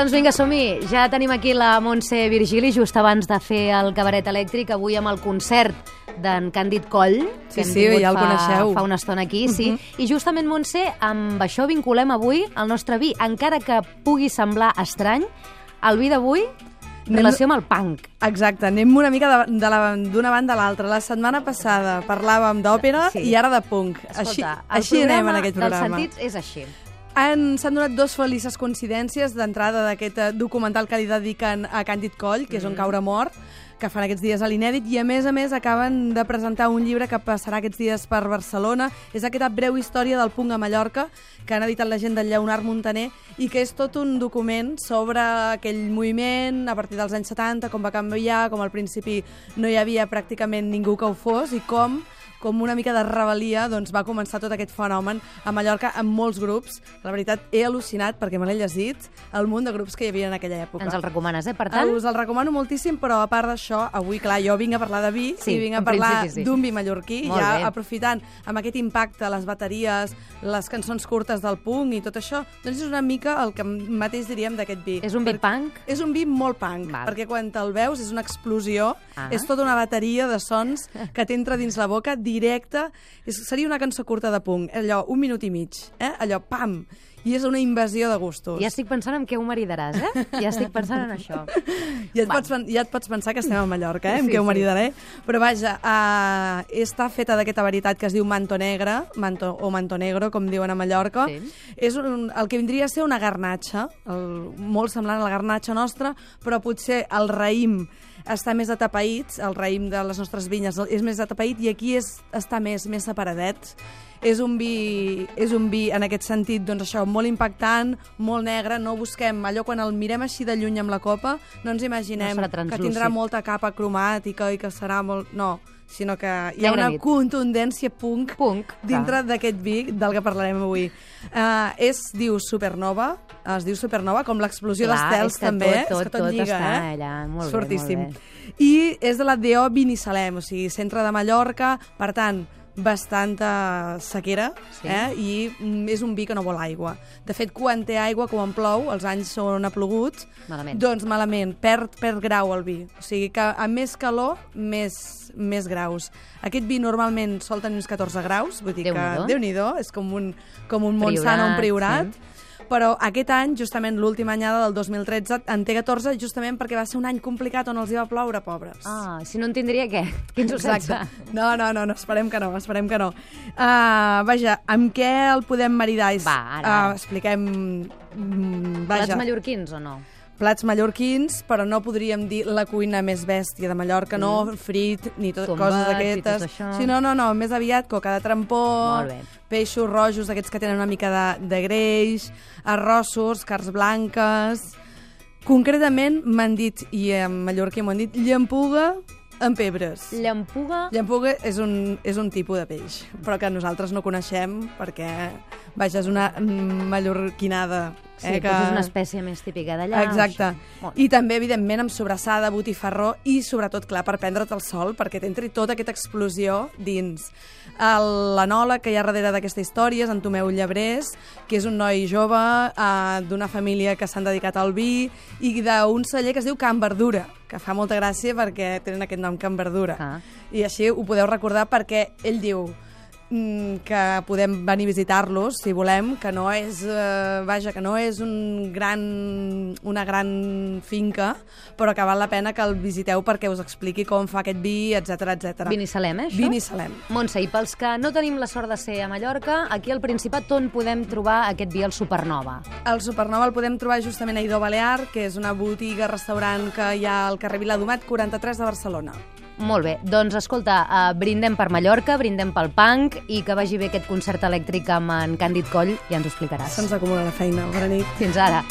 Doncs vinga, som-hi. Ja tenim aquí la Montse Virgili just abans de fer el cabaret elèctric, avui amb el concert d'en Càndid Coll, Sí, que hem sí, tingut ja el fa, coneixeu. fa una estona aquí, sí. I justament, Montse, amb això vinculem avui el nostre vi, encara que pugui semblar estrany, el vi d'avui Anem- relació amb el punk. Exacte, anem una mica d'una banda a l'altra. La setmana passada parlàvem d'òpera Sí. i ara de punk. Escolta, així el així anem en aquest programa. dels sentits és així. Han- S'han donat dos felices coincidències d'entrada d'aquest eh, documental que li dediquen a Càndid Coll, que és Mm. On caure mort, que fan aquests dies a l'Inèdit, i a més a més acaben de presentar un llibre que passarà aquests dies per Barcelona. És aquesta breu història del punk a Mallorca, que han editat la gent del Lleonard Montaner, i que és tot un document sobre aquell moviment a partir dels anys 70, com va canviar, com al principi no hi havia pràcticament ningú que ho fos, i com com una mica de rebel·lia doncs, va començar tot aquest fenomen a Mallorca amb molts grups. La veritat, he al·lucinat, perquè me l'he llegit, el munt de grups que hi havia en aquella època. Ens el recomanes, eh? Per Tant? tant, Us el recomano moltíssim, però a part d'això, avui, clar, jo vinc a parlar de vi Sí, i vinc a parlar sí. d'un vi mallorquí, Molt ja bé. aprofitant amb aquest impacte, les bateries, les cançons curtes del punk i tot això, doncs és una mica el que mateix diríem d'aquest vi. és un vi punk? és un vi molt punk, Val. perquè quan te'l veus és una explosió, Ah. és tota una bateria de sons que t'entra dins la boca directe. Seria una cançó curta de punk, allò, un minut i mig, eh? allò, pam! I és una invasió de gustos. Ja estic pensant en què ho maridaràs, eh? Ja estic pensant en això. Ja et, Va. pots, ja et pots pensar que estem a Mallorca, eh? amb Sí, què ho sí. maridaré. Però vaja, uh, està feta d'aquesta varietat que es diu manto negre, manto, o manto negro, com diuen a Mallorca. Sí. És un, el que vindria a ser una garnatxa, el, molt semblant a la garnatxa nostra, però potser el raïm està més atapeït, el raïm de les nostres vinyes és més atapeït i aquí és, està més, més separadet. És un, vi, és un vi, en aquest sentit, doncs això, molt impactant, molt negre, no busquem allò quan el mirem així de lluny amb la copa, no ens imaginem No que tindrà molta capa cromàtica i que serà molt... No, sinó que hi ha una contundència punk, Punk, dintre d'aquest vi del que parlarem avui. Uh, és, diu Supernova, es diu Supernova, com l'explosió d'estels també, tot, eh? tot, és que tot, tot lliga, està eh? allà. Molt és bé, molt bé. I és de la D.O. Binissalem, o sigui, centre de Mallorca, per tant, bastanta sequera Sí. eh? i mm, és un vi que no vol aigua. De fet, quan té aigua, quan plou, els anys on ha plogut, Malament. doncs malament, perd, perd grau el vi. O sigui que a més calor, més, més graus. Aquest vi normalment sol tenir uns 14 graus, vull dir Déu-n'hi-do. que déu nhi és com un, com un Montsant o un Priorat, Priorat. Però aquest any, justament l'última anyada del 2013, en té 14 justament perquè va ser un any complicat on els hi va ploure, pobres. Ah, si no en tindria què? 15 o 16? Exacte. No, no, no, no, esperem que no, esperem que no. Uh, vaja, amb què el podem maridar? Va, ara. Uh, expliquem... mm, Plats Vaja, mallorquins o no? Plats mallorquins, però no podríem dir la cuina més bèstia de Mallorca, no frit, ni tot, Tombats coses d'aquestes. Sí, no, no, no, més aviat coca de trampó, peixos rojos, aquests que tenen una mica de, de greix, arrossos, carns blanques... Concretament m'han dit, i en mallorquí m'ho han dit, llampuga amb pebres. Llampuga... Llampuga és un, és un tipus de peix, però que nosaltres no coneixem perquè, vaja, és una mallorquinada. Sí, eh, que... és una espècie més típica d'allà. Exacte. I també, evidentment, amb sobrassada, botifarró i, sobretot, clar, per prendre't el sol, perquè t'entri tota aquesta explosió dins. L'anòleg que hi ha darrere d'aquesta història és en Tomeu Llebrés, que és un noi jove eh, d'una família que s'han dedicat al vi i d'un celler que es diu Can Verdura, que fa molta gràcia perquè tenen aquest nom Can Verdura. Ah. I així ho podeu recordar perquè ell diu que podem venir a visitar-los si volem, que no és eh, vaja, que no és un gran, una gran finca, però que val la pena que el visiteu perquè us expliqui com fa aquest vi, etc etc. Binissalem, eh, això? Binissalem. Montse, i pels que no tenim la sort de ser a Mallorca, aquí al Principat on podem trobar aquest vi, el Supernova? El Supernova el podem trobar justament a Idó Balear, que és una botiga-restaurant que hi ha al carrer Viladomat 43 de Barcelona. Molt bé, doncs escolta, uh, brindem per Mallorca, brindem pel punk i que vagi bé aquest concert elèctric amb en Càndid Coll, ja ens ho explicaràs. Se'ns acumula la feina. Bona nit. Fins ara.